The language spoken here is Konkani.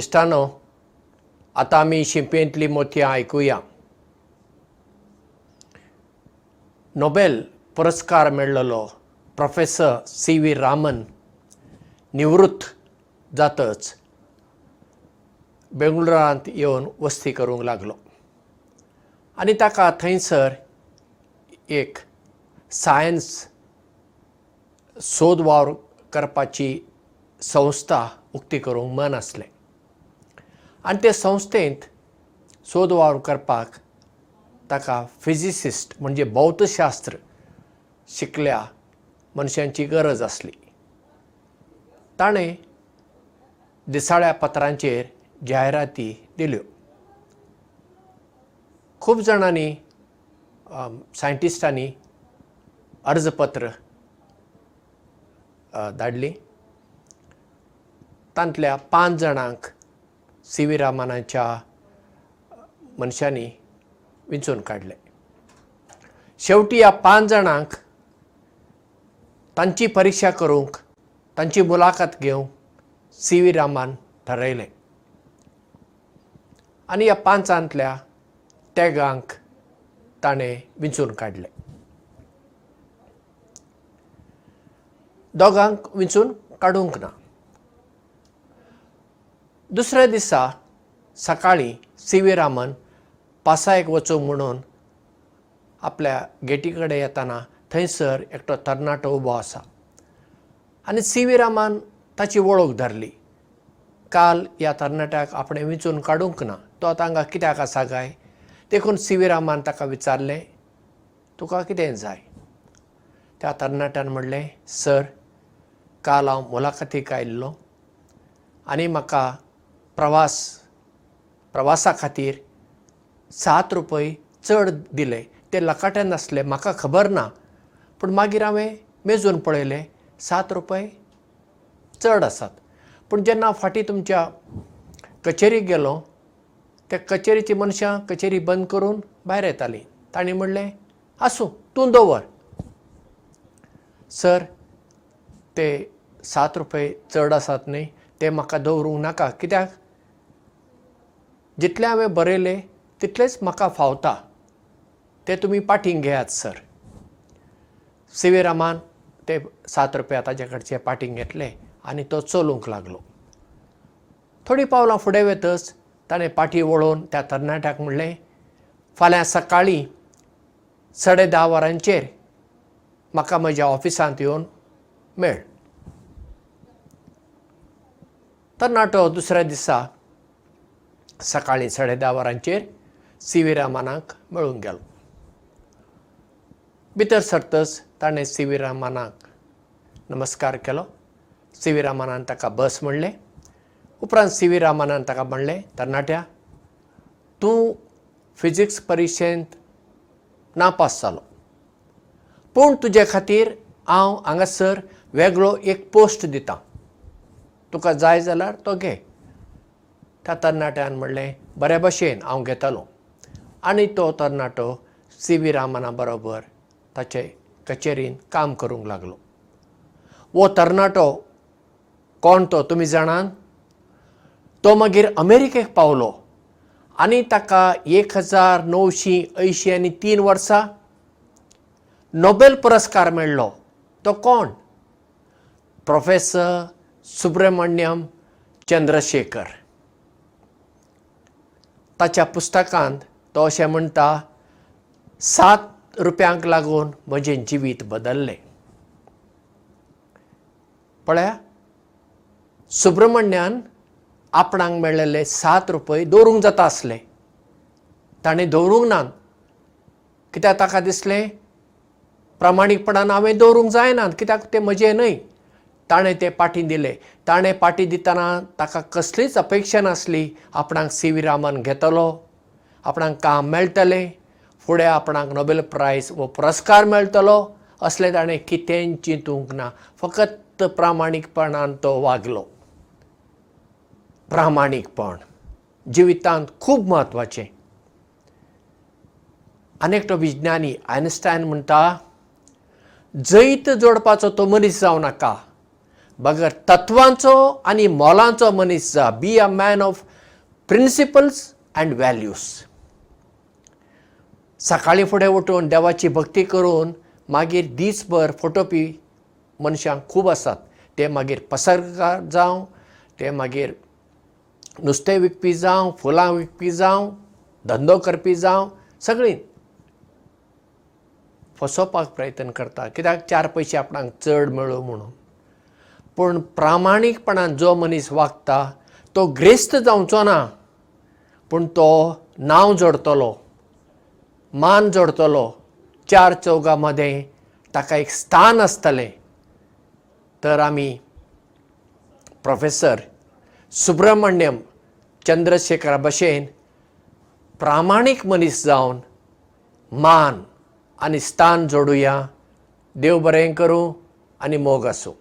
इश्टानो आतां आमी शिंपयेंतलीं मोतयां आयकुया. नोबेल पुरस्कार मेळ्ळलो प्रोफेसर सी व्ही रामन. निवृत्त जातच बेंगळुरांत येवन वस्ती करूंक लागलो. आनी ताका थंयसर एक सायन्स सोद वावर करपाची संस्था उक्ती करूंक मन आसलें आनी ते संस्थेंत सोद वावर करपाक ताका फिजिसिस्ट म्हणजे भौतशास्त्र शिकल्या मनशांची गरज आसली. ताणें दिसाळ्या पत्रांचेर जायराती दिल्यो. खूब जाणांनी सायंटिस्टांनी अर्जपत्र धाडली. तांतल्या पांच जाणांक सी व्ही रामनाच्या मनशांनी विंचून काडले शेवटी ह्या पांच जाणांक तांची परिक्षा करूंक तांची मुलाखत घेवंक सी व्ही रामान थारायलें. आनी ह्या पांचांतल्या तेगांक ताणें विंचून काडले दोगांक विंचून काडूंक ना दुसऱ्या दिसा सकाळीं सी व्ही रामन पासायेक वचूंक म्हणून आपल्या गेटी कडेन येतना थंयसर एकटो तरणाटो उबो आसा. आनी सी व्ही रामान ताची वळख धरली. काल ह्या तरणाट्याक आपणें विंचून काडूंक ना. तो आतां हांगा कित्याक आसा काय? देखून सी व्ही रामान ताका विचारलें तुका कितें जाय? त्या तरणाट्यान म्हणलें सर काल हांव मुलाखतीक आयिल्लो. आनी म्हाका प्रवास प्रवासा खातीर सात रुपय चड दिले. ते लकाट्यान नासले म्हाका खबर ना. पूण मागीर हांवें मेजून पळयलें सात रुपय चड आसात. पूण जेन्ना फाटीं तुमच्या कचेरीक गेलो त्या कचेरीची मनशां कचेरी बंद करून भायर येतालीं. तांणी म्हणलें आसूं तूं दवर. सर ते सात रुपय चड आसात न्ही ते म्हाका दवरूंक नाका. कित्याक जितलें हांवें बरयलें तितलेंच म्हाका फावता. ते तुमी पाठींग घेयात सर. सी व्ही रामान ते सात रुपया ताचे कडचे पाठींग घेतले आनी तो चलूंक लागलो. थोडीं पावलां फुडें वतच ताणें पाठी वळोवन त्या तरणाट्याक म्हणलें फाल्यां सकाळीं साडे धा वरांचेर म्हाका म्हज्या ऑफिसांत येवन मेळ. तरणाटो दुसऱ्या दिसा सकाळीं साडे धा वरांचेर सी व्ही रामानाक मेळूंक गेलो. भितर सरतच ताणें सी व्ही रामानाक नमस्कार केलो. सी व्ही रामानान ताका बस म्हणलें. उपरांत सी व्ही रामानान ताका म्हणलें तरणाट्या तूं फिजिक्स परिक्षेंत नापास जालो. पूण तुजे खातीर हांव हांगासर वेगळो एक पोस्ट दितां. तुका जाय जाल्यार तो घे त्या तरणाट्यान म्हणलें बरे भशेन हांव घेतलो. आनी तो तरणाटो सी व्ही रामना बरोबर ताचे कचेरीन काम करूंक लागलो. वो तरणाटो कोण तो तुमी जाणात तो मागीर अमेरिकेक पावलो. आनी ताका एक हजार णवशीं अंयशीं आनी तीन वर्सां नोबेल पुरस्कार मेळ्ळो. तो कोण? प्रोफेसर सुब्रमण्यम चंद्रशेखर ताच्या पुस्तकांत तो अशें म्हणटा सात रुपयांक लागून म्हजें जिवीत बदल्लें. पळया सुब्रमण्यान आपणाक मेळिल्ले सात रुपय दवरूंक जाता आसले. ताणें दवरूंक ना कित्याक ताका दिसलें? प्रामाणीकपणान हांवें दवरूंक जायना कित्याक तें म्हजें न्हय ताणें तें पाटी दिलें. ताणें पाटी दितना ताका कसलीच अपेक्षा नासली. आपणाक सी व्ही रामन घेतलो. आपणाक काम मेळटलें. फुडें आपणाक नोबेल प्रायज वो पुरस्कार मेळटलो. असलें ताणें कितेंय चिंतूंक ना. फकत प्रामाणीकपणान तो वागलो. प्रामाणीकपण. जिवितांत खूब म्हत्वाचें. आनी एकटो विज्ञानी आयन्स्टायन म्हणटा जैत जोडपाचो तो मनीस जावं नाका बगर तत्वांचो आनी मोलांचो मनीस जा. Be a man of principles and values सकाळीं फुडें उठून देवाची भक्ती करून मागीर दीसभर फटोवपी मनशांक खूब आसात. ते मागीर पसरकार जावं ते मागीर नुस्तें विकपी जावं फुलां विकपी जावं धंदो करपी जावं सगळीं फसोवपाक प्रयत्न करता. कित्याक? चार पयशे आपणाक चड मेळूं म्हणून पूण प्रामाणीकपणान जो मनीस वागता तो ग्रेस्त जावचो ना. पूण तो नांव जोडटलो मान जोडटलो चार चौगा मदें ताका एक स्थान आसतलें. तर आमी प्रोफेसर सुब्रमण्यम चंद्रशेखरा भशेन प्रामाणीक मनीस जावन मान आनी स्थान जोडुया. देव बरें करूं आनी मोग आसूं